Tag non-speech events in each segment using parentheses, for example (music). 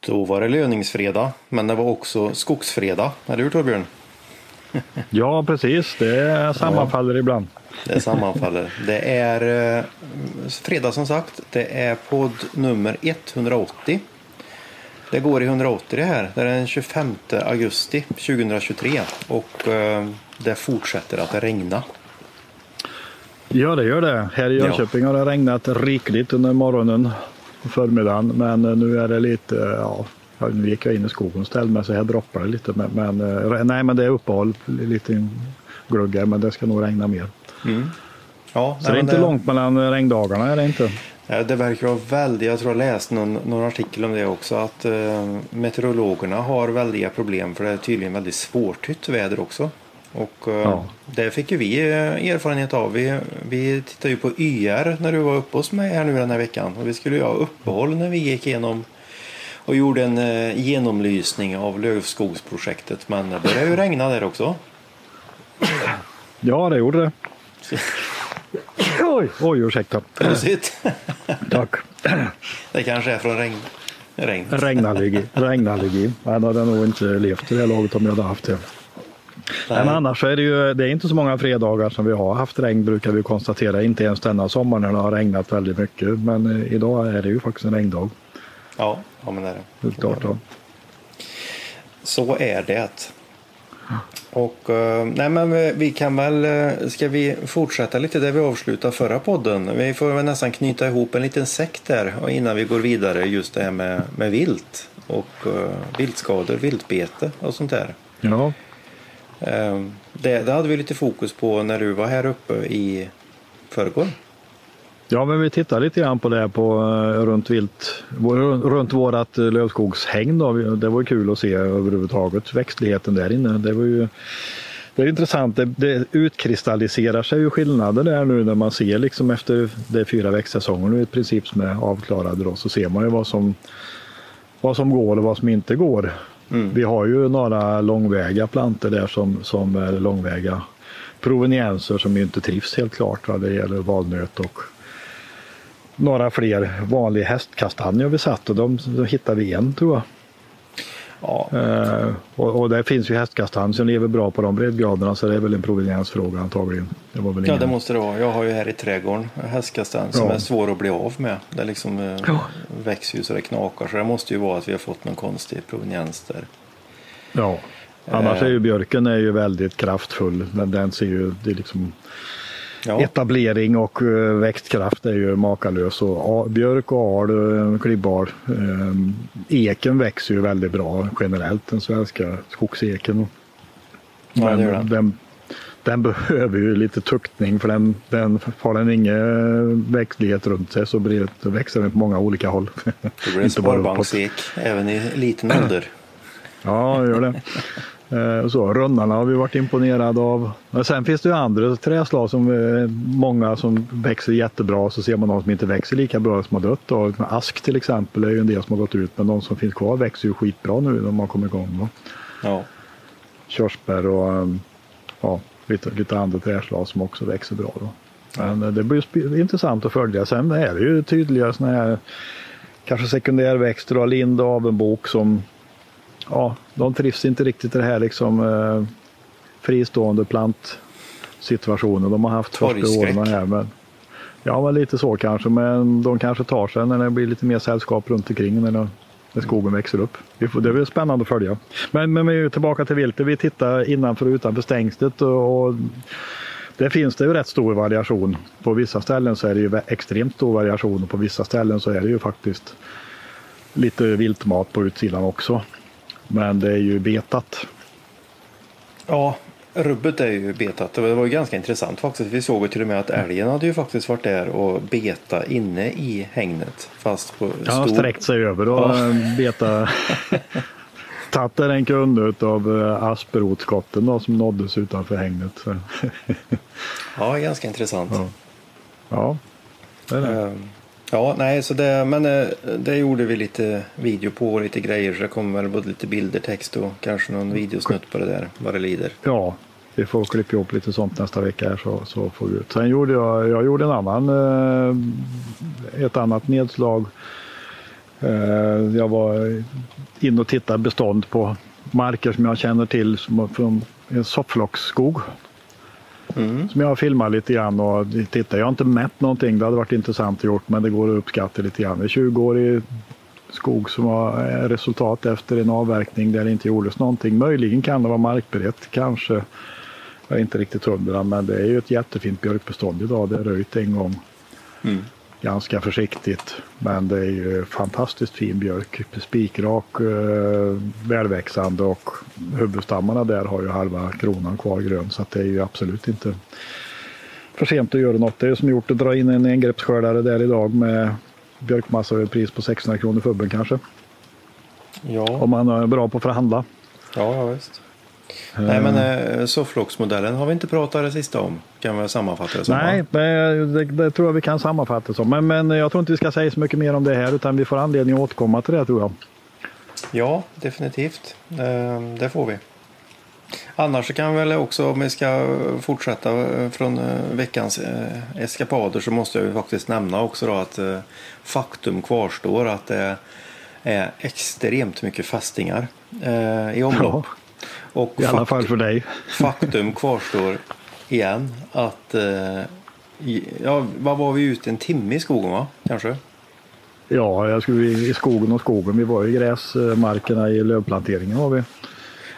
Då var det löningsfredag, men det var också skogsfredag. Eller hur Torbjörn? (laughs) Ja, precis. Det sammanfaller ja, ibland. Det sammanfaller. Det är eh, fredag som sagt. Det är podd nummer 180. Det går i 180 det här. Det är den 25 augusti 2023 och eh, det fortsätter att regna. Ja, det gör det. Här i Jönköping ja. har det regnat rikligt under morgonen och förmiddagen. Men eh, nu är det lite, ja, nu gick jag in i skogen och ställde mig så här droppar det lite. Men, men, eh, nej, men det är uppehåll, lite gluggar, men det ska nog regna mer. Mm. Ja, så nej, det är inte det... långt mellan regndagarna, är det inte? Det verkar vara väldigt, jag tror jag läste någon, någon artikel om det också, att eh, meteorologerna har väldiga problem för det är tydligen väldigt svårtytt väder också. Och eh, ja. det fick ju vi eh, erfarenhet av. Vi, vi tittade ju på YR när du var uppe hos mig här nu den här veckan. Och vi skulle ju ha uppehåll när vi gick igenom och gjorde en eh, genomlysning av Lövskogsprojektet. Men det började ju regna där också. Ja, det gjorde det. Oj, oj ursäkta. Prosit. Tack. Det kanske är från regn. regn. Regnallergi. Regnallergi. Han hade nog inte levt i det laget om jag hade haft det. Nej. Men annars är det ju det är inte så många fredagar som vi har haft regn brukar vi konstatera. Inte ens denna sommar när det har regnat väldigt mycket. Men eh, idag är det ju faktiskt en regndag. Ja, ja men det är det. Helt klart, ja. Så är det. Och uh, nej men vi kan väl, uh, ska vi fortsätta lite där vi avslutade förra podden? Vi får väl nästan knyta ihop en liten säck där innan vi går vidare just det här med, med vilt och uh, viltskador, viltbete och sånt där. Ja. Ehm, det, det hade vi lite fokus på när du var här uppe i förrgår. Ja, men vi tittar lite grann på det på, eh, runt, vilt, runt vårat eh, lövskogshägn. Då. Det var kul att se överhuvudtaget växtligheten där inne. Det var ju det är intressant, det, det utkristalliserar sig ju skillnader där nu när man ser liksom efter de fyra växtsäsonger nu i princip som är avklarade då, så ser man ju vad som, vad som går och vad som inte går. Mm. Vi har ju några långväga planter där som, som är långväga provenienser som inte trivs helt klart. Va? Det gäller valnöt och några fler vanliga hästkastanjer vi satt och de, de hittade vi en tror jag. Ja. Uh, och, och det finns ju hästkastanj som lever bra på de breddgraderna så det är väl en proveniensfråga antagligen. Det var väl ja det måste det vara. Jag har ju här i trädgården hästkastanj som ja. är svår att bli av med. Det liksom uh, ja. växer ju så det knakar så det måste ju vara att vi har fått någon konstig proveniens där. Ja, annars uh, är ju björken är ju väldigt kraftfull. Men den ser ju, det är liksom Ja. Etablering och uh, växtkraft är ju makalös. Och, björk och al, uh, klibbal. Uh, eken växer ju väldigt bra generellt, den svenska skogseken. Ja, den, den, den, (laughs) behöver ju lite tuktning för den, den har den ingen växtlighet runt sig så blir det, växer den på många olika håll. Det blir en (laughs) sparbanksek även i liten ålder. ja, gör det. (laughs) Eh, så, rönnarna har vi varit imponerade av. Men sen finns det ju andra träslag som eh, många som växer jättebra så ser man de som inte växer lika bra som har dött. Och ask till exempel är ju en del som har gått ut men de som finns kvar växer ju skitbra nu när har kommit igång. Ja. Körsbär och eh, ja, lite, lite andra träslag som också växer bra. Då. Men det blir intressant att följa. Sen är det ju tydliga sådana här kanske sekundärväxter och lind och avenbok som ja, de trivs inte riktigt i det här liksom eh, fristående plantsituationen de har haft första åren här. Men, ja, men lite så kanske. Men de kanske tar sig när det blir lite mer sällskap runt omkring när, när skogen växer upp. Det blir spännande att följa. Men, men vi är tillbaka till viltet. Vi tittar innanför och utanför stängslet och, och det finns det ju rätt stor variation. På vissa ställen så är det ju extremt stor variation och på vissa ställen så är det ju faktiskt lite viltmat på utsidan också. Men det är ju betat. Ja, rubbet är ju betat. Det var ju ganska intressant faktiskt. Vi såg ju till och med att älgen hade ju faktiskt varit där och beta inne i hängnet. Fast på ja, stor... sträckt sig över och ja. beta. (laughs) Tagit en kunde av eh, asperotskotten som nåddes utanför hängnet. (laughs) ja, ganska intressant. Ja, ja det är det. Um... Ja, nej, så det, men eh, det gjorde vi lite video på och lite grejer så det kommer väl både lite bilder, text och kanske någon videosnutt på det där vad det lider. Ja, vi får klippa ihop lite sånt nästa vecka här så, så får vi ut. Sen gjorde jag, jag gjorde en annan, eh, ett annat nedslag eh, jag var in och tittade bestånd på marker som jag känner till som från en sofflocksskog. Mm. Som jag har filmat lite grann och tittat. Jag har inte mätt någonting, det hade varit intressant att gjort men det går att uppskatta lite grann. Det är 20-årig skog som var resultat efter en avverkning där det inte gjordes någonting. Möjligen kan det vara markberett, kanske. Jag är inte riktigt hundra men det är ju ett jättefint björkbestånd idag. Det är röjt en gång. Mm ganska försiktigt. Men det är ju fantastiskt fin björk. Spikrak, eh, välväxande och huvudstammarna där har ju halva kronan kvar grön. Så det är ju absolut inte för sent att göra något. Det är som gjort att dra in en engreppsskördare där idag med björkmassa och ett pris på 600 kronor fubben kanske. Ja. Om man är bra på att förhandla. Ja, ja visst. Nej, men eh, sofflocksmodellen har vi inte pratat det sista om. Kan vi sammanfatta det som? Nej, det, det, tror jag vi kan sammanfatta det som. Men, men jag tror inte vi ska säga så mycket mer om det här utan vi får anledning att återkomma till det tror jag. Ja, definitivt. Eh, det får vi. Annars så kan vi väl också, om vi ska fortsätta eh, från eh, veckans eh, eskapader så måste jag faktiskt nämna också då att faktum kvarstår att det är extremt mycket fästingar i omlopp. Ja. Och I alla fall för dig. faktum (laughs) kvarstår igen att eh, ja, vad var vi ute en timme i skogen va? Kanske? Ja, jag skulle i skogen och skogen. Vi var i gräsmarkerna i lövplanteringen var vi.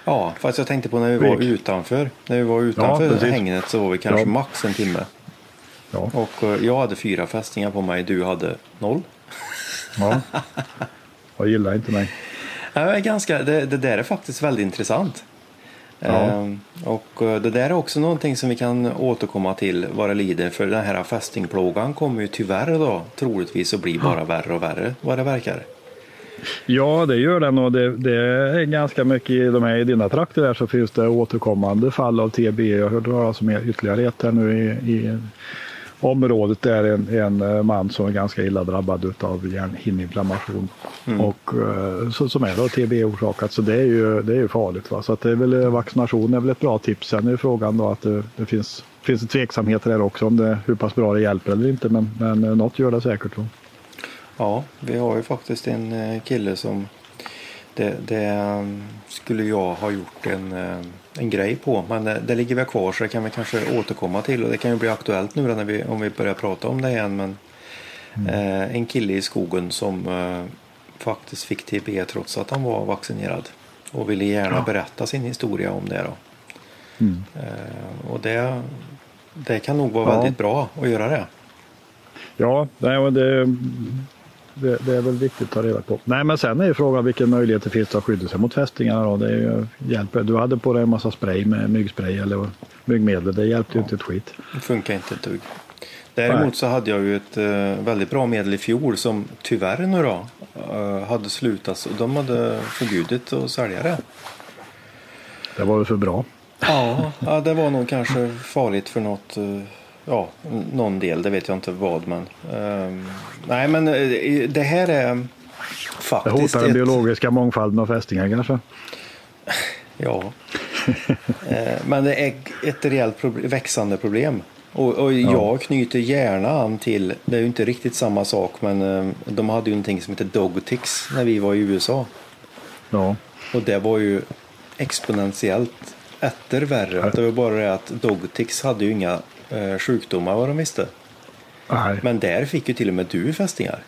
Ja, fast jag tänkte på när vi var utanför. När vi var utanför ja, hängnet så var vi kanske ja. max en timme. Ja. Och eh, jag hade fyra fästingar på mig, du hade noll. Ja, (laughs) jag gillar inte mig. Ja, ganska, det, det där är faktiskt väldigt intressant. Ja. Ehm, och eh, det där är också någonting som vi kan återkomma till vad det lider för den här fästingplågan kommer ju tyvärr då troligtvis att bli bara värre och värre vad det verkar. Ja, det gör den och det, det, är ganska mycket i de här i dina trakter där så finns det återkommande fall av TB. Jag hörde talas om ytterligare ett här nu i, i området är en, en eh, man som är ganska illa drabbad av hjärnhinneinflammation. Mm. Och, eh, så, som är då TB-orsakat. Så det är ju, det är ju farligt. Va? Så att det är väl, eh, vaccination är väl ett bra tips. Sen är frågan då att det, det finns, finns tveksamheter där också om det, hur pass bra det hjälper eller inte. Men, men något gör det säkert. Då. Ja, vi har ju faktiskt en kille som det, det, um, skulle jag ha gjort en, uh, en grej på. Men det, det ligger väl kvar så det kan vi kanske återkomma till. Och det kan ju bli aktuellt nu när vi, om vi börjar prata om det igen. Men mm. eh, en kille i skogen som eh, faktiskt fick TB trots att han var vaccinerad. Och ville gärna ja. berätta sin historia om det. Då. Mm. Eh, och det, det kan nog vara ja. väldigt bra att göra det. Ja, det, det, det, är väl viktigt att ta reda på. Nej, men sen är ju frågan vilken möjlighet det finns att skydda sig mot fästingarna. Då. Det ju, hjälper. Du hade på dig en massa spray med myggspray eller myggmedel. Det hjälpte ja. ju inte ett skit. Det funkar inte ett dugg. Däremot Nej. så hade jag ju ett uh, väldigt bra medel i fjol som tyvärr nu då uh, hade slutat. Och de hade förbjudit att sälja det. Det var väl för bra. Ja, ja, det var nog kanske farligt för något. Ja, någon del, det vet jag inte vad. Men, um, nej, men eh, det här är faktiskt... Det hotar den ett... biologiska mångfalden av fästingar kanske? (laughs) Ja, eh, men det är ett rejält problem, växande problem. Och, och jag ja. knyter gärna an till, det är ju inte riktigt samma sak, men um, de hade ju någonting som heter Dogtix när vi var i USA. Ja. Och det var ju exponentiellt etter värre. Det var bara det att Dogtix hade ju inga sjukdomar vad de visste. Nej. Men där fick ju till och med du fästingar.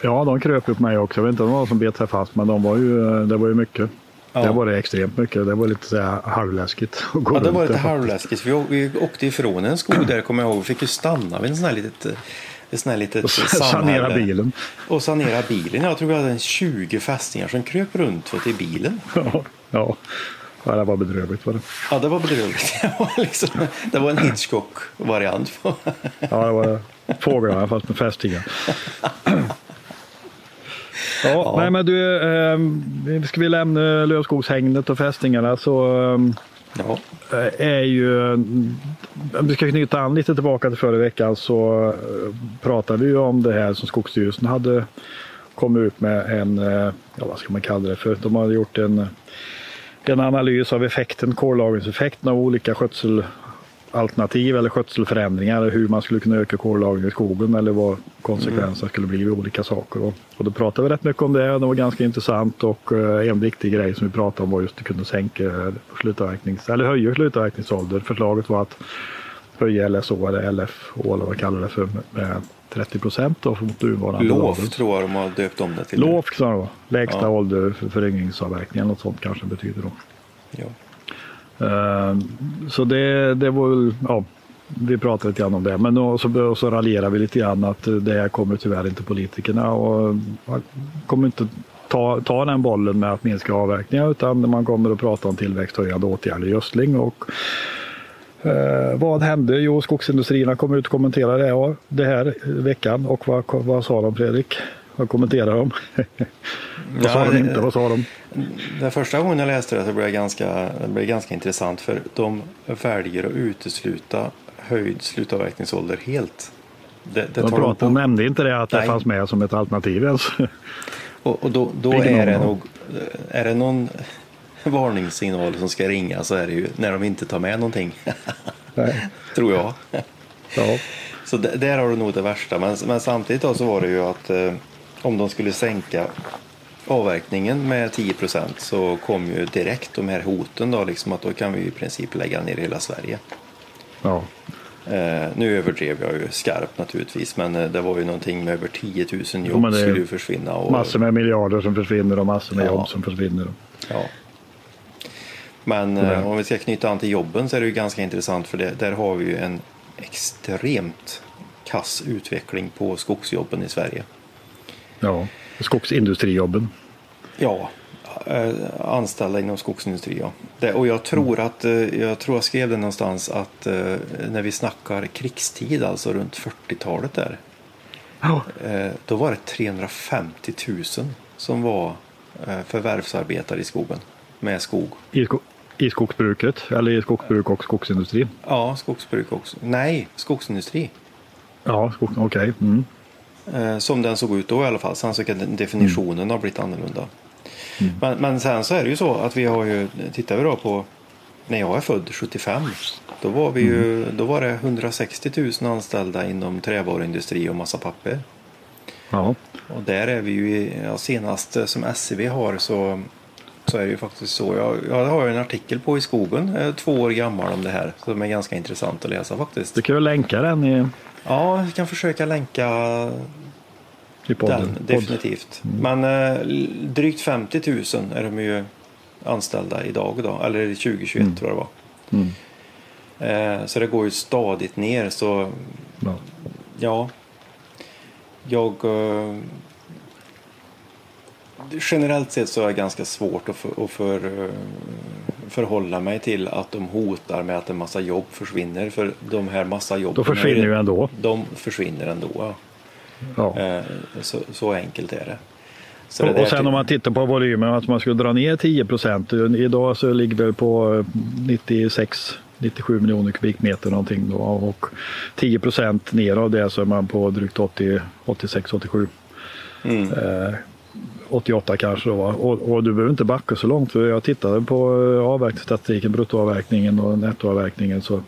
Ja, de kröp upp mig också. Jag vet inte om det var som bet sig fast, men de var ju, det var ju mycket. Ja. Det var det extremt mycket. Det var lite så här halvläskigt. Att gå ja, det var lite halvläskigt. Vi, vi åkte ifrån en skog där, kommer jag ihåg. Vi fick ju stanna vid en sån här litet ett sån här litet sanera bilen. Och sanera bilen. Jag tror vi hade en 20 fästingar som kröp runt till bilen. (laughs) Ja, ja. Ja, det var bedrövligt var det. Ja, det var bedrövligt. (laughs) Det var, liksom, det var en Hitchcock-variant. ja, det var fåglarna fast med fästingar. Ja, ja, Nej, men du, eh, ska vi lämna lövskogshägnet och fästingarna så ehm, ja. Eh, är ju, om vi ska knyta an lite tillbaka till förra veckan så eh, pratade vi om det här som Skogsstyrelsen hade kommit ut med en, eh, ja vad ska man kalla det för, de hade gjort en en analys av effekten, kollagringseffekten av olika skötsel alternativ eller skötselförändringar, hur man skulle kunna öka kollagring i skogen eller vad konsekvenserna mm. skulle bli vid olika saker. Och, då pratade vi rätt mycket om det och det var ganska intressant och uh, en viktig grej som vi pratade om var just att kunna sänka slutavverknings, eller höja slutavverkningsålder. Förslaget var att höja LSO eller LFO eller vad kallar det för med 30 procent mot nuvarande LOF tror jag de har döpt om det till. LOF sa de Lägsta ja. ålder för föryngringsavverkning eller något sånt kanske betyder då. Ja. Uh, så det, det var väl, ja, vi pratade lite grann om det. Men då, så, så raljerar vi lite grann att det kommer tyvärr inte politikerna och man kommer inte ta, ta den bollen med att minska avverkningar utan man kommer att prata om tillväxthöjande åtgärder, gödsling och Eh, vad hände? Jo, skogsindustrierna kom ut och kommenterade det, ja, det här veckan. Och vad, vad sa de Fredrik? Vad kommenterade de? (laughs) vad ja, sa de inte? Vad sa de? Den första gången jag läste det så blev det ganska, det blev ganska intressant för de väljer att utesluta höjd slutavverkningsålder helt. Det, det tar de nämnde inte det att Nej. det fanns med som ett alternativ ens. Och, och då, då är det nog, är det någon (laughs) varningssignal som ska ringa så är det ju när de inte tar med någonting. (laughs) Tror jag. Ja. Så där har du nog det värsta. Men, men samtidigt så var det ju att eh, om de skulle sänka avverkningen med 10 procent så kom ju direkt de här hoten då liksom att då kan vi i princip lägga ner hela Sverige. Ja. Eh, nu överdrev jag ju skarpt naturligtvis men eh, det var ju någonting med över 10 000 jobb ja, skulle ju försvinna. Och, massor med miljarder som försvinner och massor med ja. jobb som försvinner. Ja. Men mm. om vi ska knyta an till jobben så är det ju ganska intressant för det, där har vi ju en extremt kass utveckling på skogsjobben i Sverige. Ja, skogsindustrijobben. Ja, eh, anställda inom skogsindustri. Ja. Det, och jag tror att, eh, jag tror jag skrev det någonstans att när vi snackar krigstid, alltså runt 40-talet där. Oh. Då var det 350 000 som var förvärvsarbetare i skogen med skog. I, sko i skogsbruket eller i skogsbruk och skogsindustri? Ja, skogsbruk också. Nej, skogsindustri. Ja, skog, okej. Okay. Mm. Eh, som den såg ut då i alla fall. Sen så kan definitionen mm. ha blivit annorlunda. Mm. Men, men sen så är det ju så att vi har ju, tittar vi då på när jag är född 75 då var, vi ju, mm. då var det 160 000 anställda inom trävaruindustri och massa papper. Ja. Och där är vi ju, ja, senast som SCB har så så är det ju faktiskt så. Jag, jag har en artikel på i skogen, två år gammal om det här, som är ganska intressant att läsa faktiskt. Du kan ju länka den i... Ja, jag kan försöka länka I podden. den definitivt. Mm. Men eh, drygt 50 000 är de ju anställda idag då, eller 2021 mm. tror jag det var. Mm. Eh, så det går ju stadigt ner så ja, ja jag eh, generellt sett så är det ganska svårt att, för, att för, eh, förhålla mig till att de hotar med att en massa jobb försvinner. För de här massa jobben. De försvinner ju ändå. De försvinner ändå. Ja. Eh, så, så enkelt är det. Så och, och sen om man tittar på volymen, att man skulle dra ner 10 procent. Idag så ligger det på 96 eh, 97 miljoner kubikmeter någonting då, och 10 procent ner av det så är man på drygt 80, 86, 87. Mm. 88 kanske då. Och, och, du behöver inte backa så långt för jag tittade på eh, avverkningsstatistiken, bruttoavverkningen och nettoavverkningen så,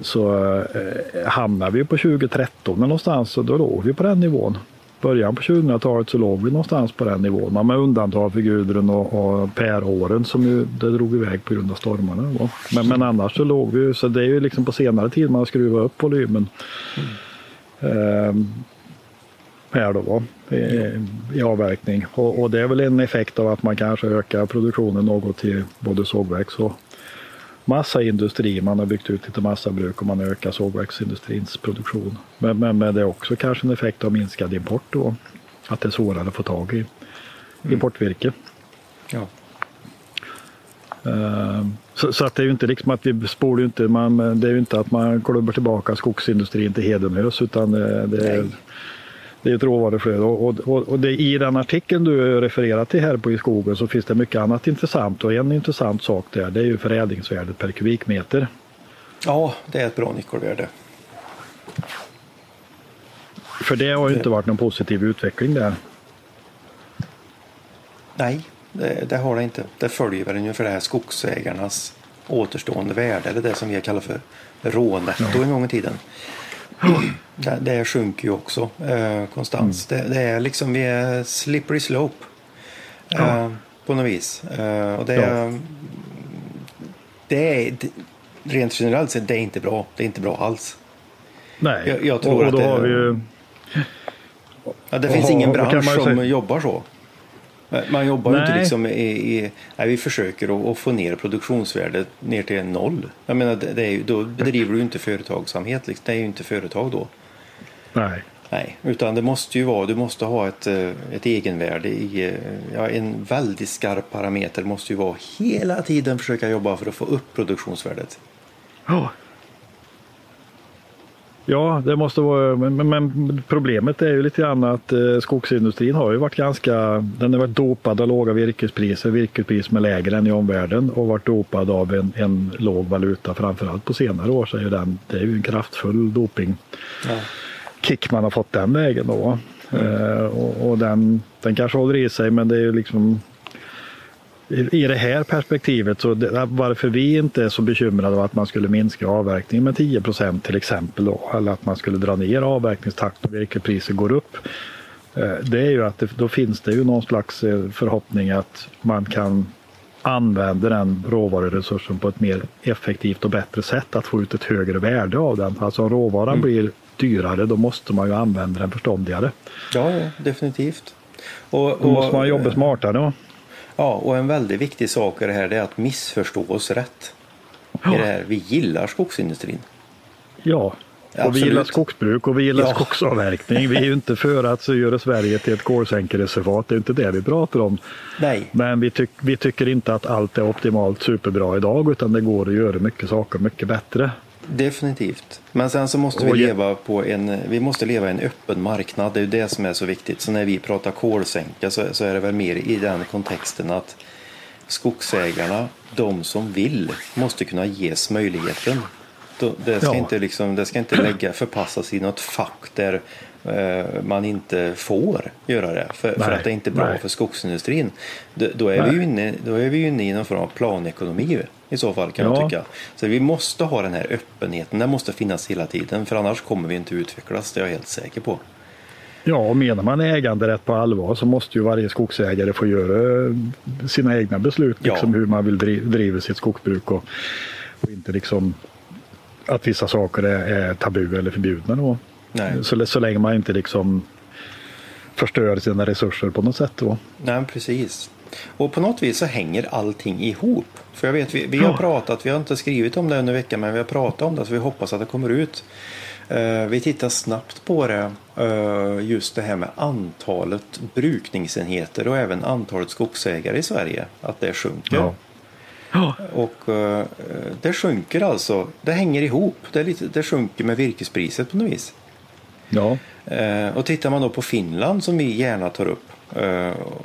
så eh, hamnar vi på 2013 någonstans och då låg vi på den nivån. Början på 2000-talet så låg vi någonstans på den nivån. Men med undantag för Gudrun och, och Per-åren som ju det drog iväg på grund av stormarna. Men, men annars så låg vi så det är ju liksom på senare tid man har skruvat upp volymen. Mm. Um, här då, i, i avverkning. Och, och, det är väl en effekt av att man kanske ökar produktionen något till både sågverks och massaindustri. Man har byggt ut lite massabruk och man ökar sågverksindustrins produktion. Men, men, men det är också kanske en effekt av minskad import då. Att det är svårare att få tag i mm. importvirke. Ja. Uh, så, så, att det är ju inte liksom att vi spolar inte, man, det är ju inte att man klubbar tillbaka skogsindustrin till Hedenös utan det, det är det är ett råvaruflöde och, och, och det, i den artikeln du refererar till här på i skogen så finns det mycket annat intressant och en intressant sak där det är ju förädlingsvärdet per kubikmeter. Ja, det är ett bra nyckelvärde. För det har ju inte varit någon positiv utveckling där. Nej, det, det har det inte. Det följer väl ungefär det här skogsägarnas återstående värde eller det som vi kallar för rånetto ja. en gång i tiden. Det, det sjunker ju också eh, konstant. Mm. Det, det, är liksom, vi är slippery slope. Eh, ja. På något vis. Eh, och det, ja. det är rent generellt sett, det är inte bra. Det är inte bra alls. Nej, jag, jag tror och, och då att det, har vi ju... Ja, det finns ingen bransch som jobbar så. Man jobbar ju inte liksom i, i, nej, vi försöker att, få ner produktionsvärdet ner till noll. Jag menar, det, det är, då bedriver du inte företagsamhet. Liksom. Det är ju inte företag då. Nej. Nej, utan det måste ju vara, du måste ha ett, eh, ett egenvärde i, eh, ja, en väldigt skarp parameter måste ju vara hela tiden försöka jobba för att få upp produktionsvärdet. Ja, Ja, det måste vara, men, men, problemet är ju lite grann att eh, skogsindustrin har ju varit ganska, den har varit dopad av låga virkespriser, virkespris som är lägre än i omvärlden och varit dopad av en, en låg valuta framförallt på senare år så är ju den, det är ju en kraftfull doping. Ja. Kick man har fått den vägen då. Mm. Eh, och, och den, den kanske håller i sig men det är ju liksom i det här perspektivet, så det, varför vi inte är så bekymrade av att man skulle minska avverkningen med 10 procent till exempel, då, eller att man skulle dra ner avverkningstakten och virkespriset går upp. Eh, det är ju att det, då finns det ju någon slags eh, förhoppning att man kan använda den råvaruresursen på ett mer effektivt och bättre sätt, att få ut ett högre värde av den. Alltså om råvaran mm. blir dyrare, då måste man ju använda den förståndigare. Ja, definitivt. Och, och, då måste man jobba smartare. Då. Ja, och en väldigt viktig sak i det här är att missförstå oss rätt. Ja. I det här. Vi gillar skogsindustrin. Ja, och vi gillar skogsbruk och vi gillar ja. skogsavverkning. Vi är ju inte för att göra Sverige till ett kolsänkereservat. Det är inte det vi pratar om. Nej. Men vi, tyck, vi tycker inte att allt är optimalt superbra idag utan det går att göra mycket saker mycket bättre. Definitivt. Men sen så måste vi leva på en, vi måste leva i en öppen marknad. Det är ju det som är så viktigt. Så när vi pratar kolsänka så, så är det väl mer i den kontexten att skogsägarna, de som vill, måste kunna ges möjligheten. Det ska, ja. inte, liksom, det ska inte lägga, förpassas i något fack där eh, man inte får göra det för, för, att det inte är bra nej. för skogsindustrin. Då, då, är vi ju inne, då är vi inne i någon form av planekonomi i så fall kan ja. jag tycka. Så vi måste ha den här öppenheten, den måste finnas hela tiden för annars kommer vi inte utvecklas, det är jag helt säker på. Ja, och menar man äganderätt på allvar så måste ju varje skogsägare få göra sina egna beslut, liksom ja. hur man vill driva sitt skogsbruk och, och, inte liksom att vissa saker är, är tabu eller förbjudna. Då. Nej. Så, så länge man inte liksom förstör sina resurser på något sätt. Då. Nej, precis. Och på något vis så hänger allting ihop. För jag vet, vi, vi har pratat, vi har inte skrivit om det under veckan, men vi har pratat om det så vi hoppas att det kommer ut. Uh, vi tittar snabbt på det, uh, just det här med antalet brukningsenheter och även antalet skogsägare i Sverige, att det sjunker. Ja. Ja. Och uh, det sjunker alltså, det hänger ihop, det, lite, det sjunker med virkespriset på något vis. Ja. och tittar man då på Finland som vi gärna tar upp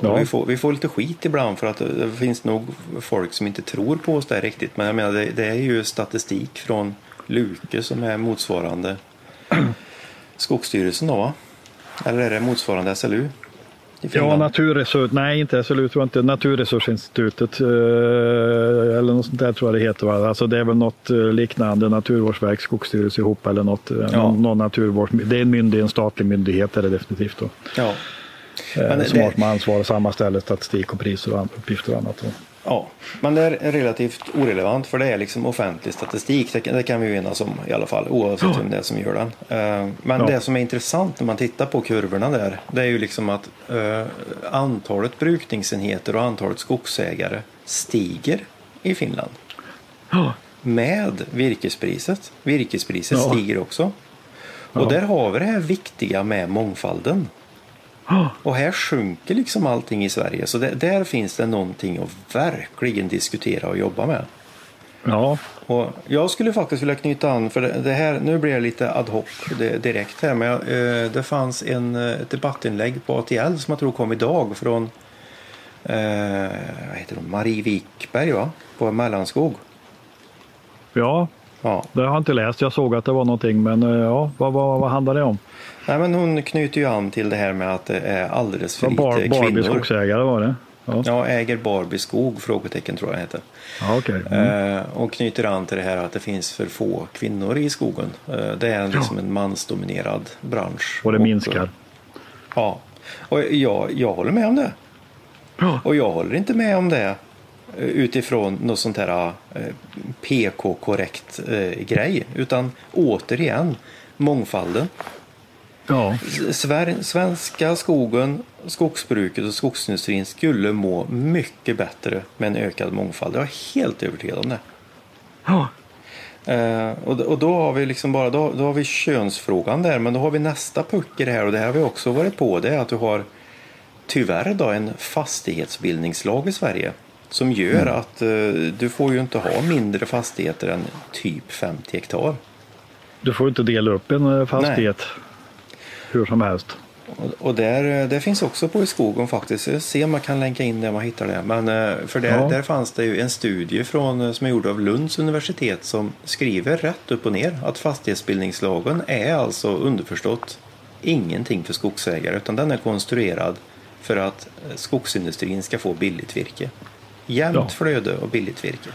ja. vi, får, vi får lite skit ibland för att det finns nog folk som inte tror på oss där riktigt. Men jag menar det, det är ju statistik från Luke som är motsvarande (clears throat) Skogsstyrelsen då Eller är det motsvarande SLU? Ja, naturresurs, nej inte SLU tror jag inte, Naturresursinstitutet eh, eller något sånt där tror jag det heter. Va? Alltså det är väl något eh, liknande, Naturvårdsverk, Skogsstyrelse ihop eller något, ja. någon, någon naturvårds, det är en myndighet, en statlig myndighet är det definitivt. Då. Ja. Eh, men som det... har med ansvar att sammanställa statistik och priser och uppgifter och annat. Ja, men det är relativt orelevant för det är liksom offentlig statistik. Det, kan vi ju enas om i alla fall oavsett ja. vem det är som gör den. Eh, men ja. det som är intressant när man tittar på kurvorna där det är ju liksom att uh, antalet brukningsenheter och antalet skogsägare stiger i Finland. Ja. Med virkespriset. Virkespriset stiger också. Och där har vi det här viktiga med mångfalden. Och här sjunker liksom allting i Sverige. Så det, där finns det någonting att verkligen diskutera och jobba med. Ja. Och jag skulle faktiskt vilja knyta an, för det, här, nu blir det lite ad hoc direkt här, men jag, eh, det fanns en, eh, ett debattinlägg på ATL som jag tror kom idag från eh, vad heter de? Marie Wikberg va? på Mellanskog. Ja, ja, det har jag inte läst. Jag såg att det var någonting, men eh, ja, vad, vad, vad handlar det om? Nej, men hon knyter ju an till det här med att det är alldeles för lite bar, kvinnor. Barbie skogsägare var det? Ja. ja, äger Barbie skog? Frågetecken tror jag heter. Ja, okay. Mm. Eh, och knyter an till det här att det finns för få kvinnor i skogen. Eh, det är liksom ja. en mansdominerad bransch. Och det och, minskar. Ja, och jag, jag håller med om det. Ja. Och jag håller inte med om det eh, utifrån något sånt här eh, PK-korrekt eh, grej. Utan återigen mångfalden. Ja. Svenska skogen, skogsbruket och skogsindustrin skulle må mycket bättre med en ökad mångfald. Jag är helt övertygad om det. Ja. Eh, och, och då har vi liksom bara då, då har vi könsfrågan där men då har vi nästa puck i det här och det här har vi också varit på det är att du har tyvärr då en fastighetsbildningslag i Sverige som gör mm. att eh, du får ju inte ha mindre fastigheter än typ 50 hektar. Du får inte dela upp en eh, fastighet. Nej hur som helst. Och där, det finns också på i skogen faktiskt. Jag ser om man kan länka in det om man hittar det. Men eh, för där, ja. där fanns det ju en studie från, eh, som är gjord av Lunds universitet som skriver rätt upp och ner att fastighetsbildningslagen är alltså underförstått ingenting för skogsägare utan den är konstruerad för att eh, skogsindustrin ska få billigt virke. Jämnt ja. flöde och billigt virke.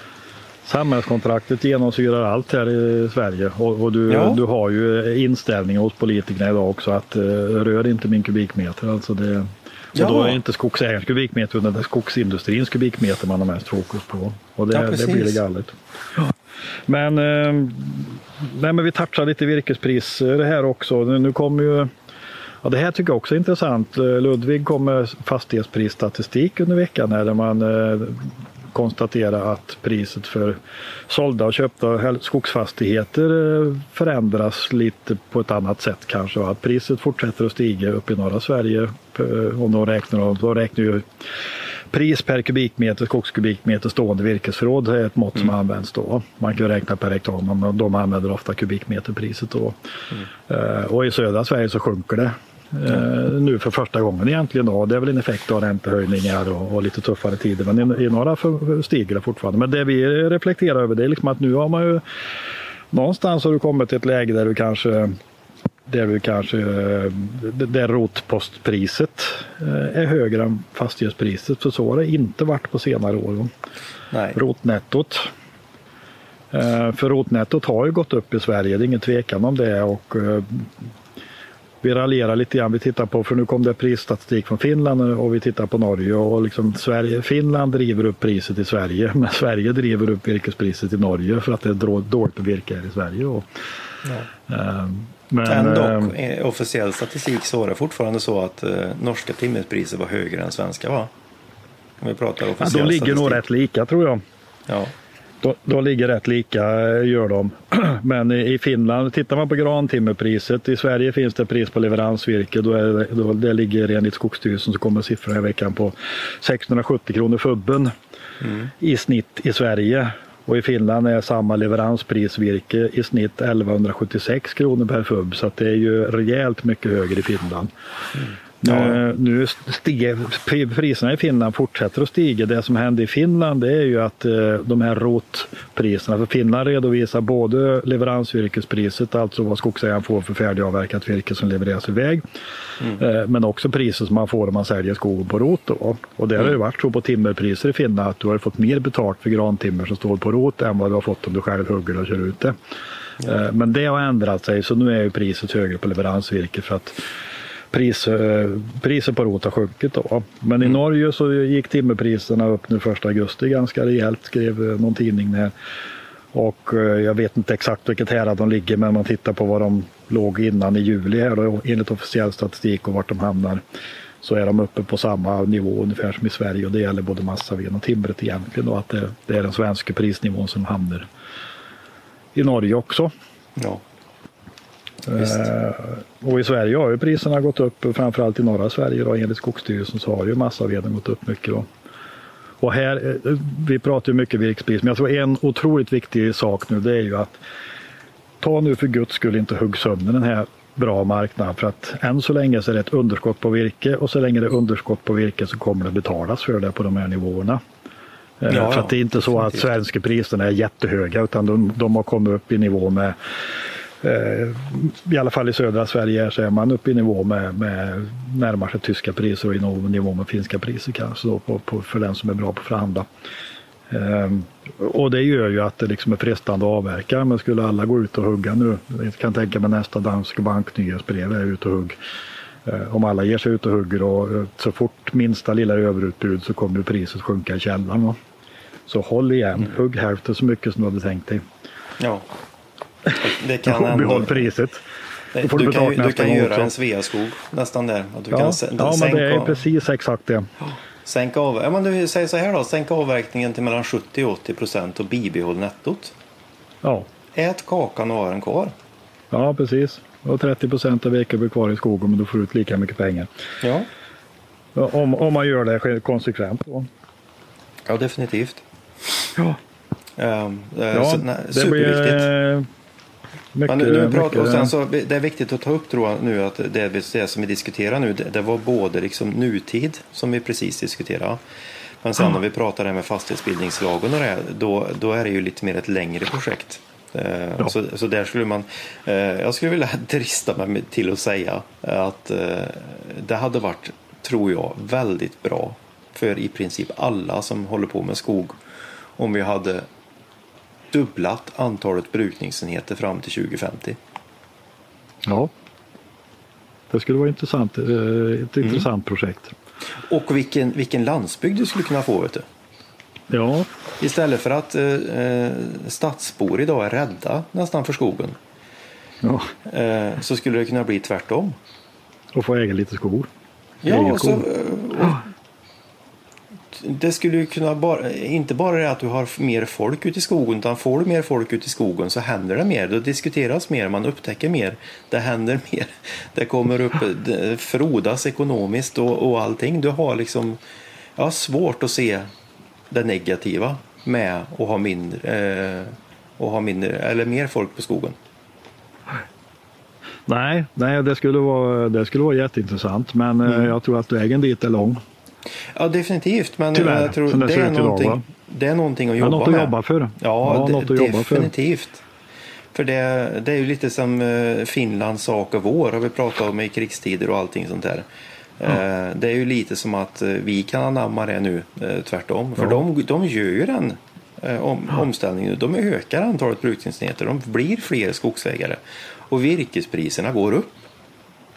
Samhällskontraktet genomsyrar allt här i Sverige och, och du, ja. du har ju inställningen hos politikerna idag också att uh, rör inte min kubikmeter. Alltså det, och ja. då är det inte skogsägarens kubikmeter utan det är skogsindustrins kubikmeter man har mest fokus på. Och det, ja, det blir det galet. Ja. Men, uh, nej, men vi touchar lite virkespriser här också. Nu kommer ju Ja, det här tycker jag också är intressant. Eh, Ludvig kom med fastighetsprisstatistik under veckan här där man eh, konstatera att priset för sålda och köpta skogsfastigheter eh, förändras lite på ett annat sätt kanske. Att priset fortsätter att stiga upp i norra Sverige. om och då räknar, då räknar ju pris per kubikmeter skogskubikmeter stående virkesförråd är ett mått som mm. används då. Man kan räkna per hektar men de använder ofta kubikmeterpriset då. Mm. Eh, och i södra Sverige så sjunker det eh, nu för första gången egentligen. Då. Det är väl en effekt av räntehöjningar och, och lite tuffare tider. Men i, i några för, stiger det fortfarande. Men det vi reflekterar över det är liksom att nu har man ju någonstans har du kommit till ett läge där du kanske där du kanske där rotpostpriset eh, är högre än fastighetspriset. För så har det inte varit på senare år. Nej. Rotnettot eh, för rotnettot har ju gått upp i Sverige, det är ingen tvekan om det. Och eh, vi raljerar lite grann. Vi tittar på, för nu kom det prisstatistik från Finland och vi tittar på Norge och liksom Sverige, Finland driver upp priset i Sverige (laughs) men Sverige driver upp virkespriset i Norge för att det är dåligt med virke här i Sverige. Och, ja. Men, Ändå, äh, officiell statistik det fortfarande så att äh, norska timmerpriser var högre än svenska va? Om vi pratar officiell ja, de ligger statistik. nog rätt lika tror jag. Ja. De, de ligger rätt lika, eh, gör de. (clears throat) Men i Finland, tittar man på grantimmerpriset, i Sverige finns det pris på leveransvirke. Då, är, då det ligger enligt Skogsstyrelsen så kommer siffrorna i veckan på 670 kronor fubben mm. i snitt i Sverige. Och i Finland är samma leveransprisvirke i snitt 1176 kronor per fub så att det är ju rejält mycket högre i Finland. Mm. Ja. Nu stiger priserna i Finland fortsätter att stiga. Det som händer i Finland det är ju att eh, de här rotpriserna, för Finland redovisar både leveransvirkespriset, alltså vad skogsägaren får för färdigavverkat virke som levereras iväg, mm. Eh, men också priset som man får om man säljer skogen på rot. Då. Och det har ju mm. varit så på timmerpriser i Finland att du har fått mer betalt för grantimmer som står på rot än vad du har fått om du själv hugger och kör ut det. Ja. Men det har ändrat sig så nu är ju priset högre på leveransvirke för att pris, eh, priset på rot har sjunkit. Då. Men mm. i Norge så gick timmerpriserna upp nu 1 augusti ganska rejält skrev eh, någon tidning här. Och eh, jag vet inte exakt vilket härad de ligger men man tittar på vad de låg innan i juli här då, enligt officiell statistik och vart de hamnar så är de uppe på samma nivå ungefär som i Sverige och det gäller både massaved och timret egentligen då att det, det är den svenska prisnivån som hamnar i Norge också. Ja. Eh, och i Sverige har ju priserna gått upp, framförallt i norra Sverige då, enligt Skogsstyrelsen så har ju massaveden gått upp mycket. Då. Och här, eh, vi pratar ju mycket virkespris, men jag tror en otroligt viktig sak nu det är ju att ta nu för guds skull inte hugg sönder den här bra marknaden för att än så länge så är det ett underskott på virke och så länge det är underskott på virke så kommer det betalas för det på de här nivåerna. Eh, ja, för att det är inte så att svenska priserna är jättehöga utan de, de har kommit upp i nivå med i alla fall i södra Sverige så är man uppe i nivå med, med närmare sig tyska priser och i någon nivå med finska priser kanske då på, på, för den som är bra på att förhandla. Um, och det gör ju att det liksom är frestande att avverka. Men skulle alla gå ut och hugga nu, jag kan tänka mig nästa Danske Bank nyhetsbrev är ut och hugg. Uh, om alla ger sig ut och hugger och uh, så fort minsta lilla överutbud så kommer priset sjunka i källaren. Va? Så håll igen, mm. hugg hälften så mycket som du hade tänkt dig. Ja, det kan ändå... Behåll priset. Du, du kan, du kan göra också. en Sveaskog nästan där. Att du ja, kan ja men det är precis exakt det. Sänk av, ja, men du säger så här då, sänk avverkningen till mellan 70 och 80 procent och bibehåll nettot. Ja. Ät kakan och ha den kvar. Ja, precis. Och 30 procent av veckan blir kvar i skogen men du får ut lika mycket pengar. Ja. Om, om man gör det konsekvent. Då. Ja, definitivt. Ja. Um, ja, så, nej, det superviktigt. Blir, mycket, Men nu pratar, och sen så, det är viktigt att ta upp tror jag, nu att det, det som vi diskuterar nu, det, var både liksom nutid som vi precis diskuterade. Men sen när vi pratar det med fastighetsbildningslagen och det, då, då är det ju lite mer ett längre projekt. Eh, ja. Så, så där skulle man, eh, jag skulle vilja (laughs) drista mig till att säga att eh, det hade varit, tror jag, väldigt bra för i princip alla som håller på med skog om vi hade dubblat antalet brukningsenheter fram till 2050. Ja, det skulle vara intressant, eh, ett mm. intressant projekt. Och vilken, vilken landsbygd du skulle kunna få. Vet du. Ja. Istället för att eh, eh, stadsbor idag är rädda nästan för skogen. Ja. Eh, så skulle det kunna bli tvärtom. Och få äga lite skog. Ja, så, och, eh, det skulle ju kunna bara, inte bara det att du har mer folk ute i skogen utan får du mer folk ute i skogen så händer det mer. Det diskuteras mer, man upptäcker mer. Det händer (laughs) mer. Det kommer upp, det frodas ekonomiskt och, och allting. Du har liksom, har svårt att se det negativa med att ha mindre, eh, och ha mindre eller mer folk på skogen. Nej, nej det, skulle vara, det skulle vara jätteintressant men eh, mm. jag tror att vägen dit är lång. Ja, definitivt. Men Tyvärr, jag tror det, det, är någonting, idag, det är någonting att jobba något med. Att jobba för. Ja, ja något jobba definitivt. För. För det, det, är ju lite som eh, Finlands sak och vår har vi pratat om i krigstider och allting sånt där. Ja. Eh, det är ju lite som att eh, vi kan anamma det nu tvärtom. För ja. de, de gör ju den om, omställningen nu. De ökar antalet brukningsenheter. De blir fler skogsägare. Och virkespriserna går upp.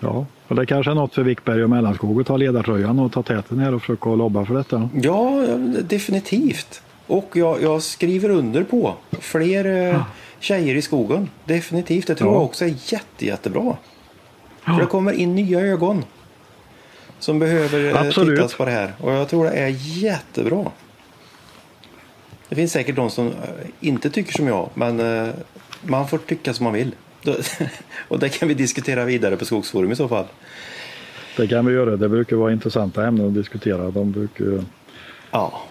Ja, och det kanske är något för Wickberg och Mellanskog att ta ledartröjan och ta täten här och försöka lobba för detta. Ja, definitivt. Och jag, jag skriver under på fler eh, ja. tjejer i skogen. Definitivt. Det tror ja. jag också är jätte, jättebra. Ja. För det kommer in nya ögon. Som behöver eh, Absolut. tittas på det här. Och jag tror det är jättebra. Det finns säkert de som eh, inte tycker som jag. Men man får tycka som man vill. (laughs) Och det kan vi diskutera vidare på Skogsforum i så fall. Det kan vi göra. Det brukar vara intressanta ämnen att diskutera. De brukar, ja,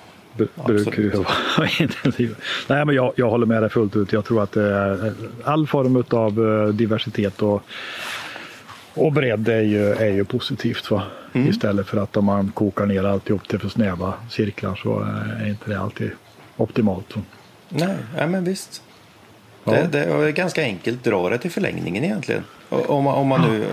brukar ju (laughs) vara intensiva. Nej, men jag, jag håller med dig fullt ut. Jag tror att all form av eh, diversitet och, och bredd är ju, är ju positivt. Va? Mm. Istället för att om man kokar ner alltihop till för snäva cirklar så är inte det alltid optimalt. Nej, ja, men visst. Ja. Det, det, är ganska enkelt. Dra det till förlängningen egentligen. Om om man nu,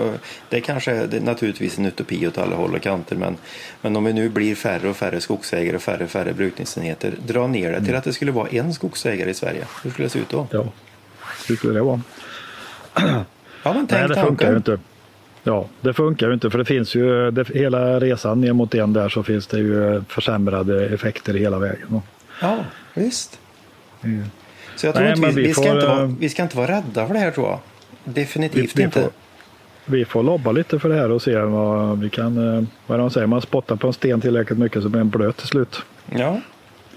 det kanske är det är naturligtvis en utopi åt alla håll och kanter men, men om vi nu blir färre och färre skogsägare och färre och färre brukningsenheter. Dra ner det till mm. att det skulle vara en skogsägare i Sverige. Hur skulle det se ut då? Ja, hur skulle det vara? (clears throat) Ja, men Nej, det funkar ju inte. Ja, det funkar ju inte för det finns ju det, hela resan ner mot en där så finns det ju försämrade effekter hela vägen. Ja, visst. Mm. Så jag tror Nej, att vi, vi, vi, ska inte vara, eh, vi ska inte vara rädda för det här tror jag. Definitivt vi, inte. Får, vi får lobba lite för det här och se vad vi kan, eh, vad de säger, man spottar på en sten tillräckligt mycket så blir den blöt till slut. Ja,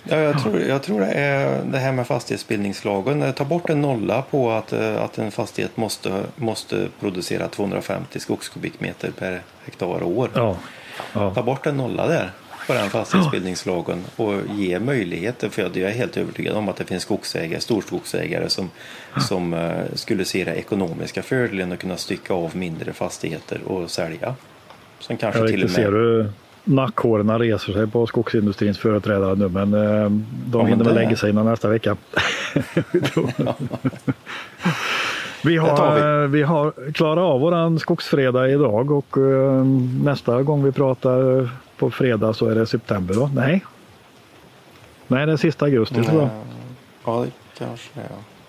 Ja, jag, tror, jag tror det är det här med fastighetsbildningslagen. Ta bort en nolla på att, eh, att en fastighet måste, måste producera 250 skogskubikmeter per hektar och år. Ja, ja. Ta bort en nolla där på den fastighetsbildningslagen och ge möjligheter. För jag är helt övertygad om att det finns skogsägare, storskogsägare som, som uh, skulle se det ekonomiska fördelen att kunna stycka av mindre fastigheter och sälja. Som kanske till och med... Ser du nackhåren reser sig på skogsindustrins företrädare nu men uh, de hinner väl lägga sig innan nästa vecka. (laughs) Vi har, vi. vi har klarat av våran skogsfredag idag och nästa gång vi pratar på fredag så är det september då? Nej. Nej, det är sista augusti Nej. tror jag. Ja, det kanske är.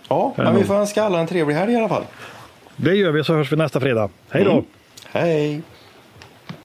Ja, men vi får önska alla en trevlig helg i alla fall. Det gör vi så hörs vi nästa fredag. Hej då! Mm. Hej!